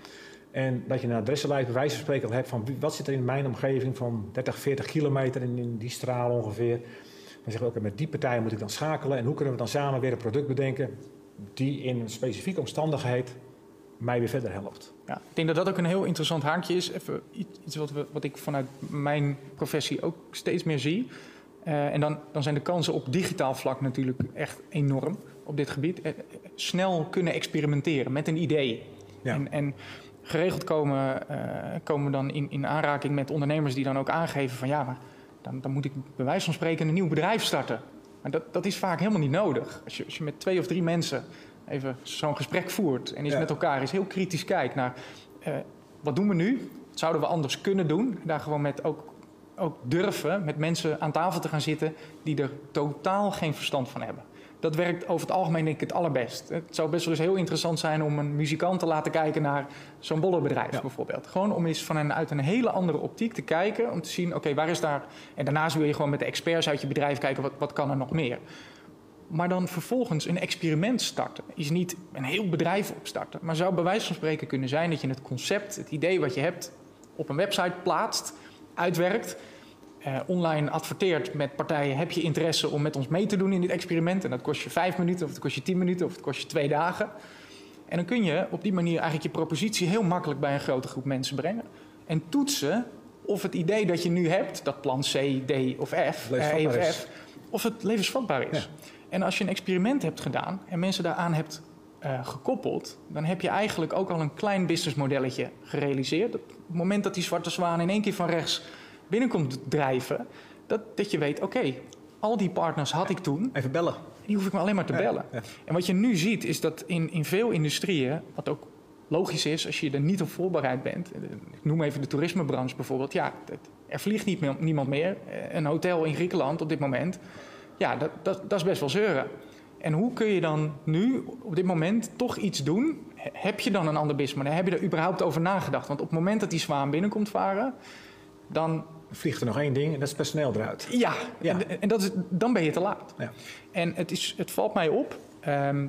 En dat je een adressenlijst bij wijze van spreken al hebt van wat zit er in mijn omgeving van 30, 40 kilometer in, in die straal ongeveer. Dan zeggen we ook, met die partijen moet ik dan schakelen en hoe kunnen we dan samen weer een product bedenken die in een specifieke omstandigheid mij weer verder helpt. Ja, ik denk dat dat ook een heel interessant haakje is. Even iets wat, we, wat ik vanuit mijn professie ook steeds meer zie. Eh, en dan, dan zijn de kansen op digitaal vlak natuurlijk echt enorm op dit gebied. Eh, eh, snel kunnen experimenteren met een idee. Ja. En, en geregeld komen, eh, komen we dan in, in aanraking met ondernemers die dan ook aangeven van ja, maar dan, dan moet ik bij wijze van spreken een nieuw bedrijf starten. Maar dat, dat is vaak helemaal niet nodig. Als je, als je met twee of drie mensen even zo'n gesprek voert en eens Ja. met elkaar eens heel kritisch kijkt naar eh, wat doen we nu? Wat zouden we anders kunnen doen? Daar gewoon met ook, ook durven met mensen aan tafel te gaan zitten die er totaal geen verstand van hebben. Dat werkt over het algemeen denk ik het allerbest. Het zou best wel eens heel interessant zijn om een muzikant te laten kijken naar zo'n bollenbedrijf Ja. bijvoorbeeld. Gewoon om eens vanuit een hele andere optiek te kijken. Om te zien, oké, waar is daar... En daarnaast wil je gewoon met de experts uit je bedrijf kijken, wat, wat kan er nog meer? Maar dan vervolgens een experiment starten. Is niet een heel bedrijf opstarten. Maar zou bij wijze van spreken kunnen zijn dat je het concept, het idee wat je hebt, op een website plaatst, uitwerkt. Eh, online adverteert met partijen: heb je interesse om met ons mee te doen in dit experiment? En dat kost je vijf minuten, of het kost je tien minuten, of het kost je twee dagen. En dan kun je op die manier eigenlijk je propositie heel makkelijk bij een grote groep mensen brengen. En toetsen of het idee dat je nu hebt, dat plan C, D of F, eh, of. F, of het levensvatbaar is. En als je een experiment hebt gedaan en mensen daaraan hebt eh, gekoppeld, dan heb je eigenlijk ook al een klein businessmodelletje gerealiseerd. Op het moment dat die zwarte zwaan in één keer van rechts binnenkomt drijven, dat, dat je weet, oké, al die partners had ik toen, Even bellen. die hoef ik maar alleen maar te bellen. ja. En wat je nu ziet, is dat in, in veel industrieën, wat ook logisch is als je er niet op voorbereid bent. eh, Ik noem even de toerismebranche bijvoorbeeld. Ja, er vliegt niet meer, niemand meer. Eh, Een hotel in Griekenland op dit moment. Ja, dat, dat, dat is best wel zeuren. En hoe kun je dan nu op dit moment toch iets doen? He- Heb je dan een ander businessmodel? Heb je er überhaupt over nagedacht? Want op het moment dat die zwaan binnenkomt varen, dan Vliegt er nog één ding en dat is personeel eruit. ja, Ja. En, en dat is, dan ben je te laat. Ja. En het, is, het valt mij op ehm,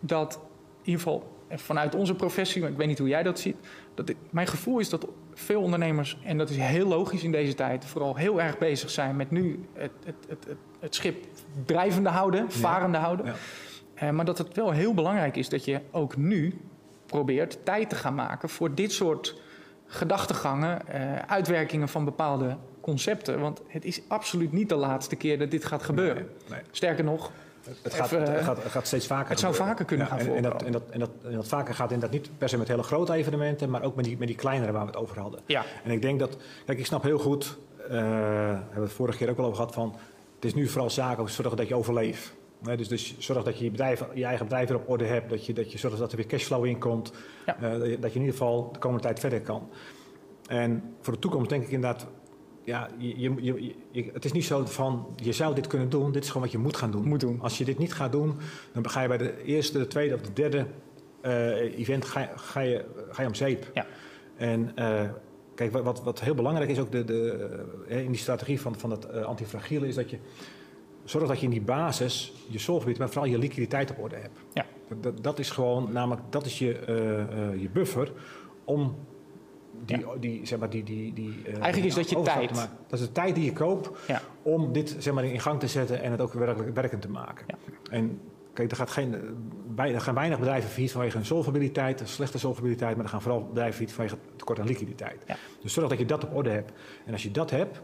dat in ieder geval vanuit onze professie, maar ik weet niet hoe jij dat ziet, dat ik- mijn gevoel is dat veel ondernemers, en dat is heel logisch in deze tijd, vooral heel erg bezig zijn met nu het, het, het, het, het schip drijvende houden, varende houden. Eh, maar dat het wel heel belangrijk is dat je ook nu probeert tijd te gaan maken voor dit soort gedachtegangen, eh, uitwerkingen van bepaalde concepten. Want het is absoluut niet de laatste keer dat dit gaat gebeuren. Nee, nee. Sterker nog, Het gaat, Even, het, gaat, het gaat steeds vaker het zou vaker kunnen Ja, gaan en, en, dat, voorkomen. en, dat, en, dat, en dat vaker gaat inderdaad niet per se met hele grote evenementen, maar ook met die, met die kleinere waar we het over hadden. ja, En ik denk dat, kijk, ik snap heel goed, eh hebben we het vorige keer ook al over gehad, van het is nu vooral zaken zorgen dat je overleeft. Hè, dus, dus zorg dat je je, bedrijf, je eigen bedrijf weer op orde hebt, dat je, dat je zorgt dat er weer cashflow in komt, Ja. eh, dat, je, dat je in ieder geval de komende tijd verder kan. En voor de toekomst denk ik inderdaad, ja, je, je, het is niet zo van je zou dit kunnen doen, dit is gewoon wat je moet gaan doen. moet doen. Als je dit niet gaat doen, dan ga je bij de eerste, de tweede of de derde eh, event ga, je- ga, je, ga je om zeep. Ja. En eh, kijk, wat- wat, heel belangrijk is ook de, de, in die strategie van, van het antifragiele, is dat je zorgt dat je in die basis je zorggebied, maar vooral je liquiditeit op orde hebt. Ja. Dat, dat is gewoon, namelijk, dat is je, eh, eh, je buffer om die, die, zeg maar, die, die, die eh, Eigenlijk is dat je tijd. Dat is de tijd die je koopt ja, om dit zeg maar, in gang te zetten en het ook werkelijk werkend te maken. Ja. En kijk, er, gaat geen, bij, er gaan weinig bedrijven failliet vanwege hun solvabiliteit, een slechte solvabiliteit, maar er gaan vooral bedrijven failliet vanwege tekort aan liquiditeit. Dus zorg dat je dat op orde hebt. En als je dat hebt,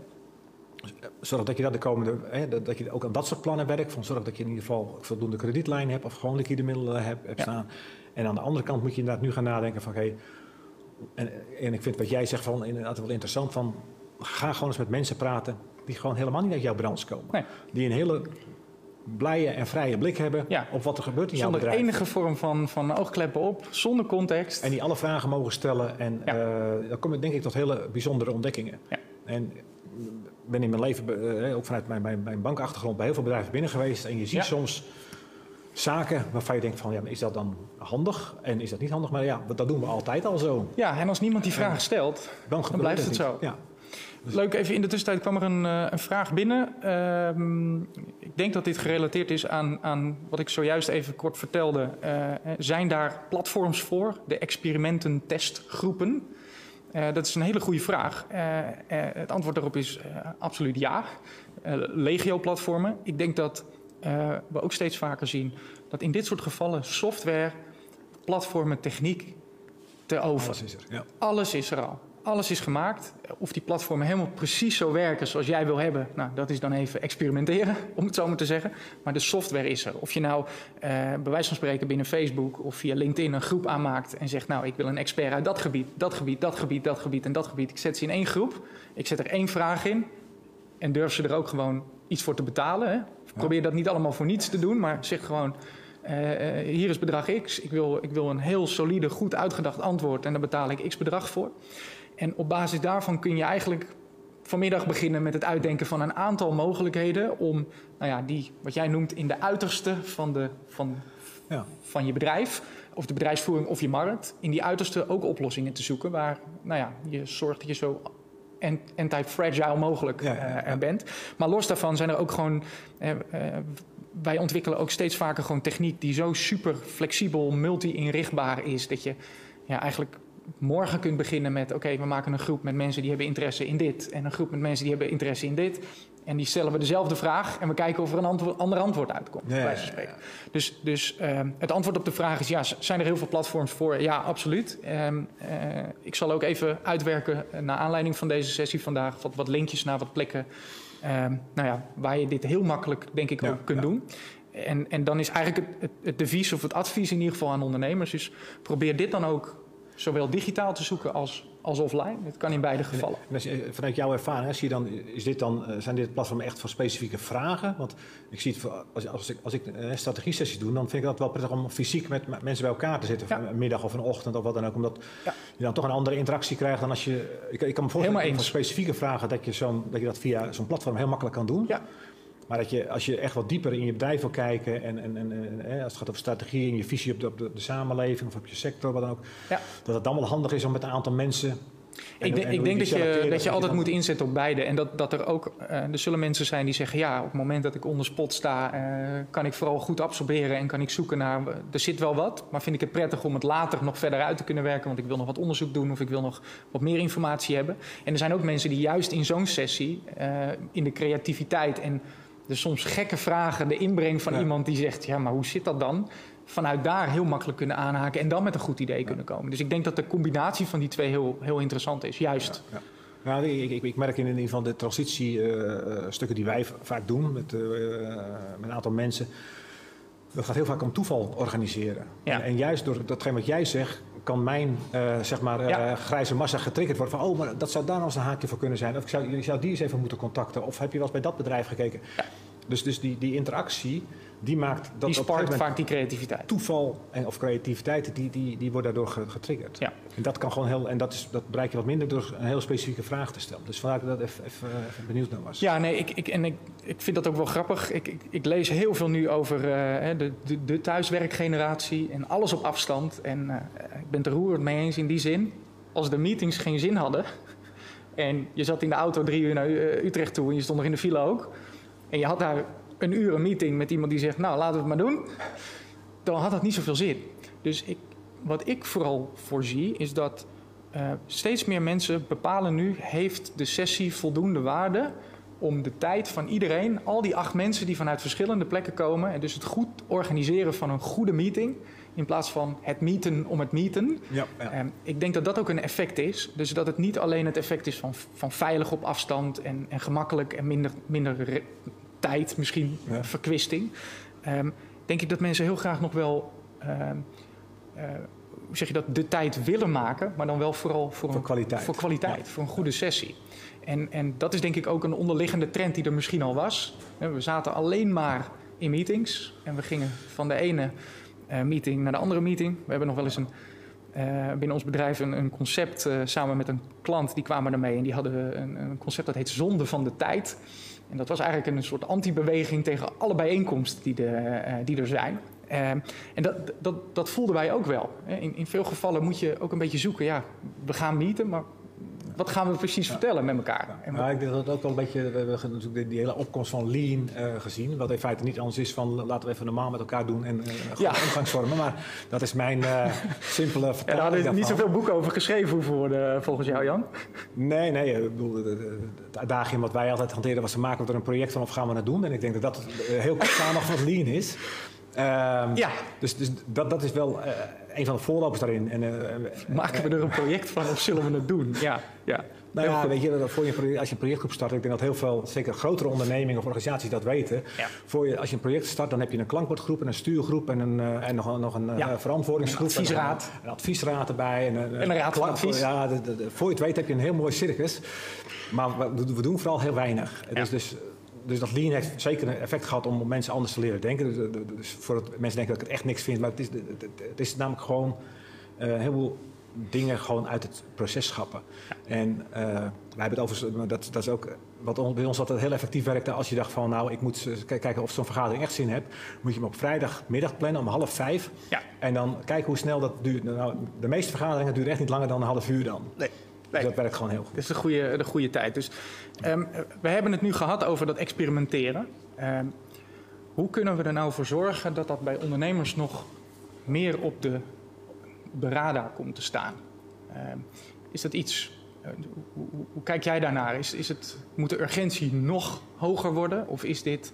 zorg dat je dat de komende, hè, dat, je ook aan dat soort plannen werkt. Van zorg dat je in ieder geval voldoende kredietlijn hebt of gewoon liquide middelen hebt, hebt Ja. staan. En aan de andere kant moet je inderdaad nu gaan nadenken van oké, en, en ik vind wat jij zegt van inderdaad wel interessant van ga gewoon eens met mensen praten die gewoon helemaal niet uit jouw branche komen. Nee. Die een hele blije en vrije blik hebben Ja. op wat er gebeurt in jouw Zonder bedrijf. enige vorm van, van oogkleppen op, zonder context. En die alle vragen mogen stellen. En Ja. eh, dan kom je denk ik tot hele bijzondere ontdekkingen. Ja. En ben in mijn leven, eh, ook vanuit mijn, mijn, mijn bankachtergrond, bij heel veel bedrijven binnen geweest. En je ziet Ja. soms zaken waarvan je denkt van, ja, is dat dan handig? En is dat niet handig? Maar ja, dat doen we altijd al zo. Ja, en als niemand die vraag stelt, Dan, blijft het zo. Ja. Leuk, even in de tussentijd kwam er een, eh, een vraag binnen. Ehm, ik denk dat dit gerelateerd is aan, aan wat ik zojuist even kort vertelde. Eh, zijn daar platforms voor, de experimententestgroepen? Eh dat is een hele goede vraag. Eh, eh, het antwoord daarop is absoluut ja. Legio-platformen. Ik denk dat we ook steeds vaker zien dat in dit soort gevallen software, platformen, techniek te over. Alles is er. Ja. Alles is er al. Alles is gemaakt. Of die platformen helemaal precies zo werken zoals jij wil hebben, nou, dat is dan even experimenteren, om het zo maar te zeggen. Maar de software is er. Of je nou eh, bij wijze van spreken binnen Facebook of via LinkedIn een groep aanmaakt en zegt, nou, ik wil een expert uit dat gebied, dat gebied, dat gebied, dat gebied en dat gebied. Ik zet ze in één groep, ik zet er één vraag in en durf ze er ook gewoon iets voor te betalen. Hè? Probeer dat niet allemaal voor niets te doen, maar zeg gewoon, eh, eh, hier is bedrag X. Ik wil, ik wil een heel solide, goed uitgedacht antwoord en daar betaal ik X bedrag voor. En op basis daarvan kun je eigenlijk vanmiddag beginnen met het uitdenken van een aantal mogelijkheden om, nou ja, die, wat jij noemt, in de uiterste van, de, van, Ja. van je bedrijf, of de bedrijfsvoering of je markt, in die uiterste ook oplossingen te zoeken waar, nou ja, je zorgt dat je zo an- anti-fragile mogelijk Ja, ja, eh, er bent. Maar los daarvan zijn er ook gewoon. eh, eh, wij ontwikkelen ook steeds vaker gewoon techniek die zo super flexibel, multi-inrichtbaar is. Dat je ja, eigenlijk morgen kunt beginnen met: oké, we maken een groep met mensen die hebben interesse in dit. En een groep met mensen die hebben interesse in dit. En die stellen we dezelfde vraag en we kijken of er een antwoord, ander antwoord uitkomt. Bij ja, ja. Dus, dus ehm, het antwoord op de vraag is ja, zijn er heel veel platforms voor? Ja, absoluut. Ehm, eh, ik zal ook even uitwerken, eh, naar aanleiding van deze sessie vandaag, wat, wat linkjes naar wat plekken. ehm, nou ja, waar je dit heel makkelijk, denk ik, Ja, ook kunt doen. En, en dan is eigenlijk het, het, het devies of het advies in ieder geval aan ondernemers... is probeer dit dan ook zowel digitaal te zoeken als, als offline. Het kan in beide gevallen. Vanuit jouw ervaring, zie je dan, is dit dan, eh, zijn dit platformen echt voor specifieke vragen? Want ik zie het, als, als ik, als ik eh, strategie-sessies doe, dan vind ik dat wel prettig om fysiek met mensen bij elkaar te zitten. Ja. Een middag of een ochtend of wat dan ook. Omdat Ja. je dan toch een andere interactie krijgt dan als je... Ik, ik kan me voorstellen voor specifieke vragen dat je, zo'n, dat je dat via zo'n platform heel makkelijk kan doen. Ja. Maar dat je, als je echt wat dieper in je bedrijf wil kijken en, en, en, als het gaat over strategie en je visie op de, op de, de samenleving of op je sector, wat dan ook, Ja. dat het dan wel handig is om met een aantal mensen. en- Ik, denk- en ik denk dat je, dat je altijd moet inzetten op beide. En dat, dat er ook, eh, er zullen mensen zijn die zeggen, ja, op het moment dat ik onder spot sta, eh, kan ik vooral goed absorberen en kan ik zoeken naar, eh, er zit wel wat, maar vind ik het prettig om het later nog verder uit te kunnen werken, want ik wil nog wat onderzoek doen of ik wil nog wat meer informatie hebben. En er zijn ook mensen die juist in zo'n sessie, in de creativiteit en de soms gekke vragen, de inbreng van Ja. iemand die zegt, ja, maar hoe zit dat dan? Vanuit daar heel makkelijk kunnen aanhaken en dan met een goed idee kunnen komen. Dus ik denk dat de combinatie van die twee heel, heel interessant is, juist. Ja. Nou, ik, ik, ik merk in ieder geval de transitiestukken die wij vaak doen met, eh, met een aantal mensen. Dat gaat heel vaak om toeval organiseren. Ja. En, en juist door datgene wat jij zegt, kan mijn eh, zeg maar, eh, grijze massa getriggerd worden. Van, oh, maar dat zou daar nog eens een haakje voor kunnen zijn. Of ik zou, je zou die eens even moeten contacten. Of heb je wel eens bij dat bedrijf gekeken? Dus, dus die, die interactie, die maakt dat die sparkt vaak die creativiteit. toeval en, of creativiteit, die, die, die wordt daardoor ge- getriggerd. Ja. En dat kan gewoon heel, en dat, is, dat bereik je wat minder door een heel specifieke vraag te stellen. Dus vandaar dat ik dat even, even, even benieuwd naar was. Ja, nee, ik, ik, en ik, ik vind dat ook wel grappig. Ik, ik, ik lees heel veel nu over eh, de, de, de thuiswerkgeneratie en alles op afstand. En eh, ik ben het er roerend mee eens in die zin. Als de meetings geen zin hadden en je zat in de auto drie uur naar eh, Utrecht toe en je stond nog in de file ook. En je had daar een uur een meeting met iemand die zegt, nou laten we het maar doen. Dan had dat niet zoveel zin. Dus ik, wat ik vooral voorzie is dat eh, steeds meer mensen bepalen nu... heeft de sessie voldoende waarde om de tijd van iedereen... al die acht mensen die vanuit verschillende plekken komen... en dus het goed organiseren van een goede meeting... in plaats van het meeten om het meeten. Ja, ja. Ehm, ik denk dat dat ook een effect is. Dus dat het niet alleen het effect is van, van veilig op afstand en, en gemakkelijk en minder, minder tijd, misschien Ja. verkwisting. Ehm, denk ik dat mensen heel graag nog wel, ehm, eh, hoe zeg je dat, de tijd willen maken, maar dan wel vooral voor, Voor een, kwaliteit. voor kwaliteit, voor een goede sessie. En, en dat is denk ik ook een onderliggende trend die er misschien al was. Hè, We zaten alleen maar in meetings en we gingen van de ene eh, meeting naar de andere meeting. We hebben nog wel eens een, eh, binnen ons bedrijf een, een concept eh, samen met een klant. Die kwamen ermee en die hadden een, een concept dat heet zonde van de tijd. En dat was eigenlijk een soort anti-beweging tegen alle bijeenkomsten die, de, eh, die er zijn. Eh, en dat, dat, dat voelden wij ook wel. In, in veel gevallen moet je ook een beetje zoeken. Ja, we gaan meeten, maar wat gaan we precies vertellen met elkaar? En Nou, ik denk dat het ook wel een beetje, we hebben natuurlijk die, hele opkomst van lean eh, gezien. Wat in feite niet anders is van laten we even normaal met elkaar doen en uh, Ja. omgangsvormen. Maar dat is mijn eh, simpele Ja, vertaling daar hadden niet zoveel boeken over geschreven hoeven worden, volgens jou, Jan. Nee, nee. Ik bedoel, de uitdaging wat wij altijd hanteren was... maken we er een project van of gaan we het doen? En ik denk dat dat eh, heel kort samengevat wat lean is. Ehm, Ja, Dus, dus dat, dat is wel eh, een van de voorlopers daarin. En, eh, maken we er een project van of zullen we het doen? Ja, ja. Nou ja, weet je, voor je, project- als je een projectgroep start, ik denk dat heel veel, zeker grotere ondernemingen of organisaties dat weten. Ja. Voor je, als je een project start, dan heb je een klankbordgroep en een stuurgroep en, een, eh, en nog, een- nog een eh, Ja. verantwoordingsgroep. Een adviesraad. En een, een adviesraad erbij. En een, En een raad van advies. Ja, de- de- de- voor je het weet heb je een heel mooi circus. Maar we, we doen vooral heel weinig. Ja. Dus, dus, dus dat lean heeft zeker een effect gehad om mensen anders te leren denken. Dus, dus- dus voordat mensen denken dat ik het echt niks vind. Maar het is, het, is namelijk gewoon eh, heel veel dingen gewoon uit het proces schappen. En eh, wij hebben het over, dat, dat is ook wat bij ons altijd heel effectief werkte. Als je dacht van nou, ik moet kijken of zo'n vergadering echt zin heeft, moet je hem op vrijdagmiddag plannen om half vijf. Ja. En dan kijken hoe snel dat duurt. Nou, de meeste vergaderingen duren echt niet langer dan een half uur dan. Nee. Dus dat werkt gewoon heel goed. Dat is de goede, de goede tijd. Dus ehm, we hebben het nu gehad over dat experimenteren. Ehm, hoe kunnen we er nou voor zorgen dat dat bij ondernemers nog meer op de, op de radar komt te staan? Ehm, is dat iets, eh, hoe, hoe- hoe kijk jij daarnaar? Is, is het, moet de urgentie nog hoger worden? Of is dit,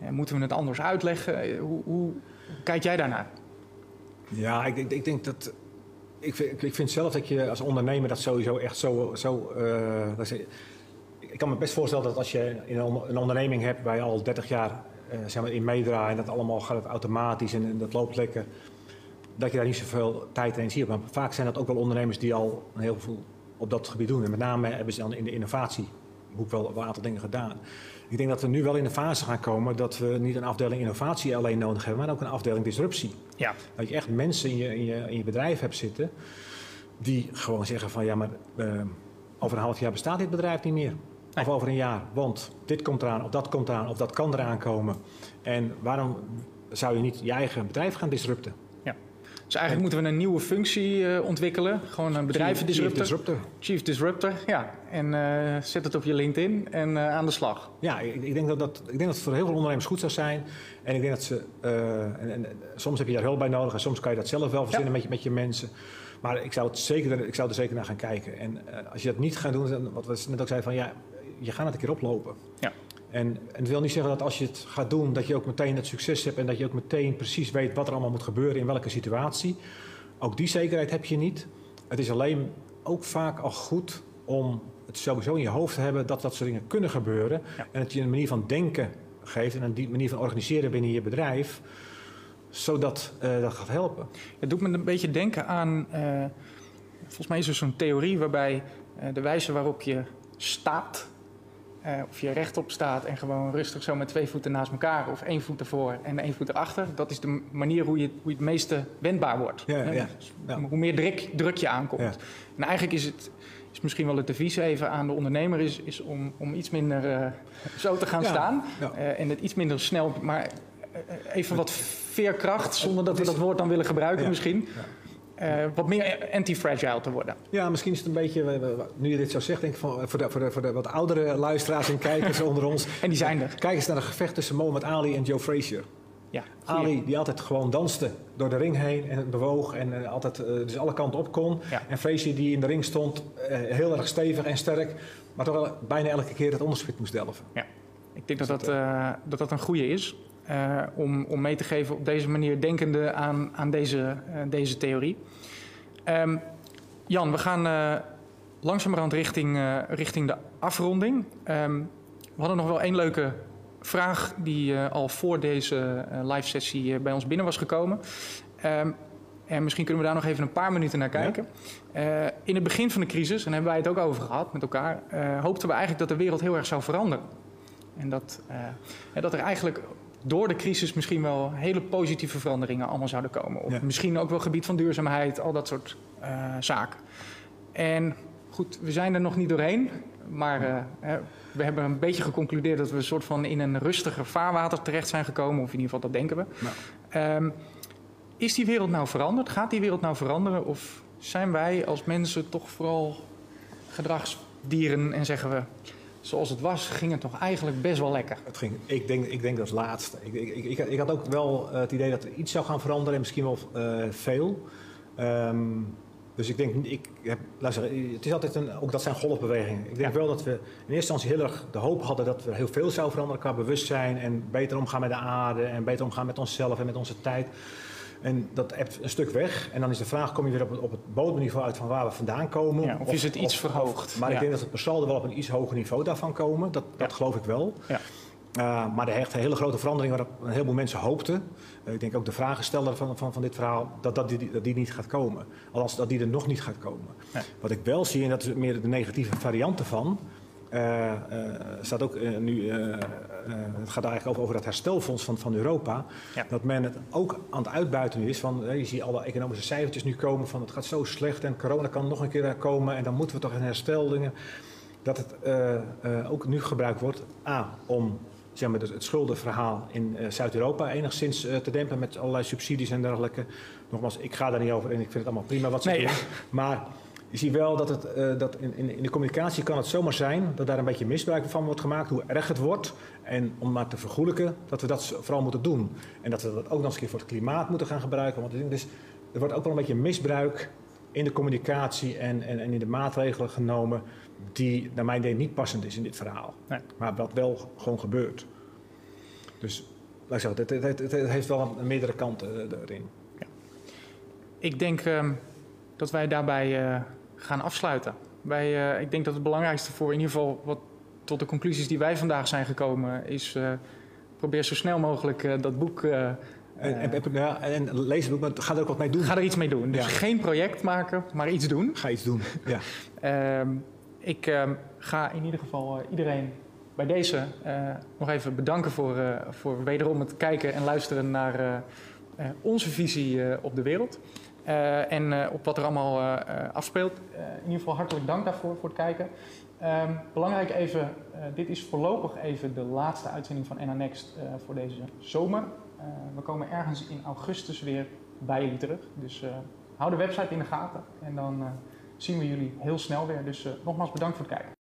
eh, moeten we het anders uitleggen? Eh, Hoe, hoe, hoe kijk jij daarnaar? Ja, ik, ik, ik denk dat. Ik vind, ik- vind zelf dat je als ondernemer dat sowieso echt zo. zo eh, ik kan me best voorstellen dat als je een, on- een onderneming hebt waar je al 30 jaar eh, in meedraait en dat allemaal gaat automatisch en, dat loopt lekker, dat je daar niet zoveel tijd en energie. Maar vaak zijn dat ook wel ondernemers die al heel veel op dat gebied doen. En met name hebben ze dan in de innovatiehoek wel, wel een aantal dingen gedaan. Ik denk dat we nu wel in de fase gaan komen dat we niet een afdeling innovatie alleen nodig hebben, maar ook een afdeling disruptie. Ja, Dat je echt mensen in je, in je, in je bedrijf hebt zitten die gewoon zeggen van ja, maar eh, over een half jaar bestaat dit bedrijf niet meer. Of over een jaar, want dit komt eraan, of dat komt eraan, of dat kan eraan komen. En waarom zou je niet je eigen bedrijf gaan disrupten? Dus eigenlijk moeten we een nieuwe functie eh, ontwikkelen. Gewoon een bedrijvendisruptor. Chief disruptor. Chief Disruptor, ja. En eh, zet het op je LinkedIn en eh, aan de slag. Ja, ik, ik denk dat dat, ik denk dat het voor heel veel ondernemers goed zou zijn. En ik denk dat ze. en, en, soms heb je daar hulp bij nodig en soms kan je dat zelf wel verzinnen met, je, met je mensen. Maar ik zou, het zeker, ik zou er zeker naar gaan kijken. En als je dat niet gaat doen, wat we net ook zeiden, van ja, je gaat het een keer oplopen. Ja. En, het wil niet zeggen dat als je het gaat doen, dat je ook meteen het succes hebt en dat je ook meteen precies weet wat er allemaal moet gebeuren in welke situatie. Ook die zekerheid heb je niet. Het is alleen ook vaak al goed om het sowieso in je hoofd te hebben dat dat soort dingen kunnen gebeuren. Ja. En dat je een manier van denken geeft en een die manier van organiseren binnen je bedrijf, zodat eh, dat gaat helpen. Het doet me een beetje denken aan... eh, volgens mij is er zo'n theorie waarbij eh, de wijze waarop je staat... eh, of je rechtop staat en gewoon rustig zo met twee voeten naast elkaar... of één voet ervoor en één voet erachter... dat is de manier hoe je, hoe je het meeste wendbaar wordt. Ja, Dus ja. Hoe meer druk, druk je aankomt. En eigenlijk is het is misschien wel het advies even aan de ondernemer... is, is om, om iets minder eh, zo te gaan staan... eh, en het iets minder snel... maar even wat veerkracht, zonder dat we dat woord dan willen gebruiken Ja. misschien... Eh, wat meer anti-fragile te worden. Ja, misschien is het een beetje, we- we- nu je dit zo zegt, denk ik van, voor, de, voor, de, voor de wat oudere luisteraars en kijkers onder ons. En die zijn er. Kijk eens naar een gevecht tussen Muhammad Ali en Joe Frazier. Ja, goeie. Ali die altijd gewoon danste door de ring heen en bewoog en eh, altijd eh, dus alle kanten op kon. Ja. En Frazier die in de ring stond, eh, heel erg stevig en sterk, maar toch wel bijna elke keer het onderspit moest delven. Ik denk dat dat, eh, dat, dat een goede is. Eh, om, om mee te geven op deze manier denkende aan, aan deze, eh, deze theorie. Ehm, Jan, we gaan uh, langzamerhand richting, richting de afronding. Um, we hadden nog wel één leuke vraag die al voor deze live sessie bij ons binnen was gekomen. Um, en misschien kunnen we daar nog even een paar minuten naar kijken. Ja. in het begin van de crisis, en hebben wij het ook over gehad met elkaar, hoopten we eigenlijk dat de wereld heel erg zou veranderen. En dat, dat er eigenlijk door de crisis misschien wel hele positieve veranderingen allemaal zouden komen. Of ja. misschien ook wel gebied van duurzaamheid, al dat soort uh, zaken. En goed, we zijn er nog niet doorheen. Maar uh, we hebben een beetje geconcludeerd dat we een soort van in een rustiger vaarwater terecht zijn gekomen. Of in ieder geval, dat denken we. Um, is die wereld nou veranderd? Gaat die wereld nou veranderen? Of zijn wij als mensen toch vooral gedragsdieren en zeggen we zoals het was, ging het toch eigenlijk best wel lekker. Het ging, ik, denk, ik denk dat het laatste. Ik, ik, ik, ik had ook wel uh, het idee dat er iets zou gaan veranderen en misschien wel uh, veel. Um, dus ik denk, ik heb, luister, het is altijd een, ook dat zijn golfbewegingen. Ik denk ja. wel dat we in eerste instantie heel erg de hoop hadden dat we heel veel zou veranderen qua bewustzijn en beter omgaan met de aarde en beter omgaan met onszelf en met onze tijd. En dat hebt een stuk weg. En dan is de vraag, kom je weer op het, op het bodemniveau uit van waar we vandaan komen? Ja, of, of, is het iets of, verhoogd? Maar ja. ik denk dat het per saldo wel op een iets hoger niveau daarvan komen. Dat, dat geloof ik wel. Uh, maar de echt hele grote verandering waar een heleboel mensen hoopten. Uh, ik denk ook de vragensteller van, van, van dit verhaal, dat, dat, die, dat die niet gaat komen. Althans, dat die er nog niet gaat komen. Wat ik wel zie, en dat is meer de negatieve variant ervan. Uh, staat ook nu, het gaat eigenlijk over, over dat herstelfonds van, van Europa. Ja. Dat men het ook aan het uitbuiten is. Van, je ziet alle economische cijfertjes nu komen van het gaat zo slecht en corona kan nog een keer komen en dan moeten we toch een hersteldingen. Dat het ook nu gebruikt wordt, A, om zeg maar, het schuldenverhaal in Zuid-Europa enigszins te dempen met allerlei subsidies en dergelijke. Nogmaals, ik ga daar niet over en ik vind het allemaal prima wat ze nee, doen. Maar je ziet wel dat, het, uh, dat in, in, in, de communicatie kan het zomaar zijn dat daar een beetje misbruik van wordt gemaakt, hoe erg het wordt. En om maar te vergoelijken dat we dat vooral moeten doen. En dat we dat ook nog eens een keer voor het klimaat moeten gaan gebruiken. Want dus, er wordt ook wel een beetje misbruik in de communicatie en, en, en in de maatregelen genomen die naar mijn idee niet passend is in dit verhaal. Nee. Maar wat wel gewoon gebeurt. Dus laat ik zeggen, het, het, het, heeft wel een, meerdere kanten erin. Ja. Ik denk uh, dat wij daarbij uh, gaan afsluiten. Wij, uh, ik denk dat het belangrijkste voor in ieder geval wat tot de conclusies die wij vandaag zijn gekomen is probeer zo snel mogelijk dat boek en, en, ja, en lees het boek, maar ga er ook wat mee doen. Ga er iets mee doen. Dus ja. geen project maken, maar iets doen. Ga iets doen, ja. uh, ik uh, ga in ieder geval iedereen bij deze nog even bedanken voor, voor wederom het kijken en luisteren naar onze visie op de wereld. En op wat er allemaal afspeelt. in ieder geval hartelijk dank daarvoor voor het kijken. Um, belangrijk even, dit is voorlopig even de laatste uitzending van NA Next voor deze zomer. we komen ergens in augustus weer bij jullie terug. Dus hou de website in de gaten en dan zien we jullie heel snel weer. Dus uh, nogmaals bedankt voor het kijken.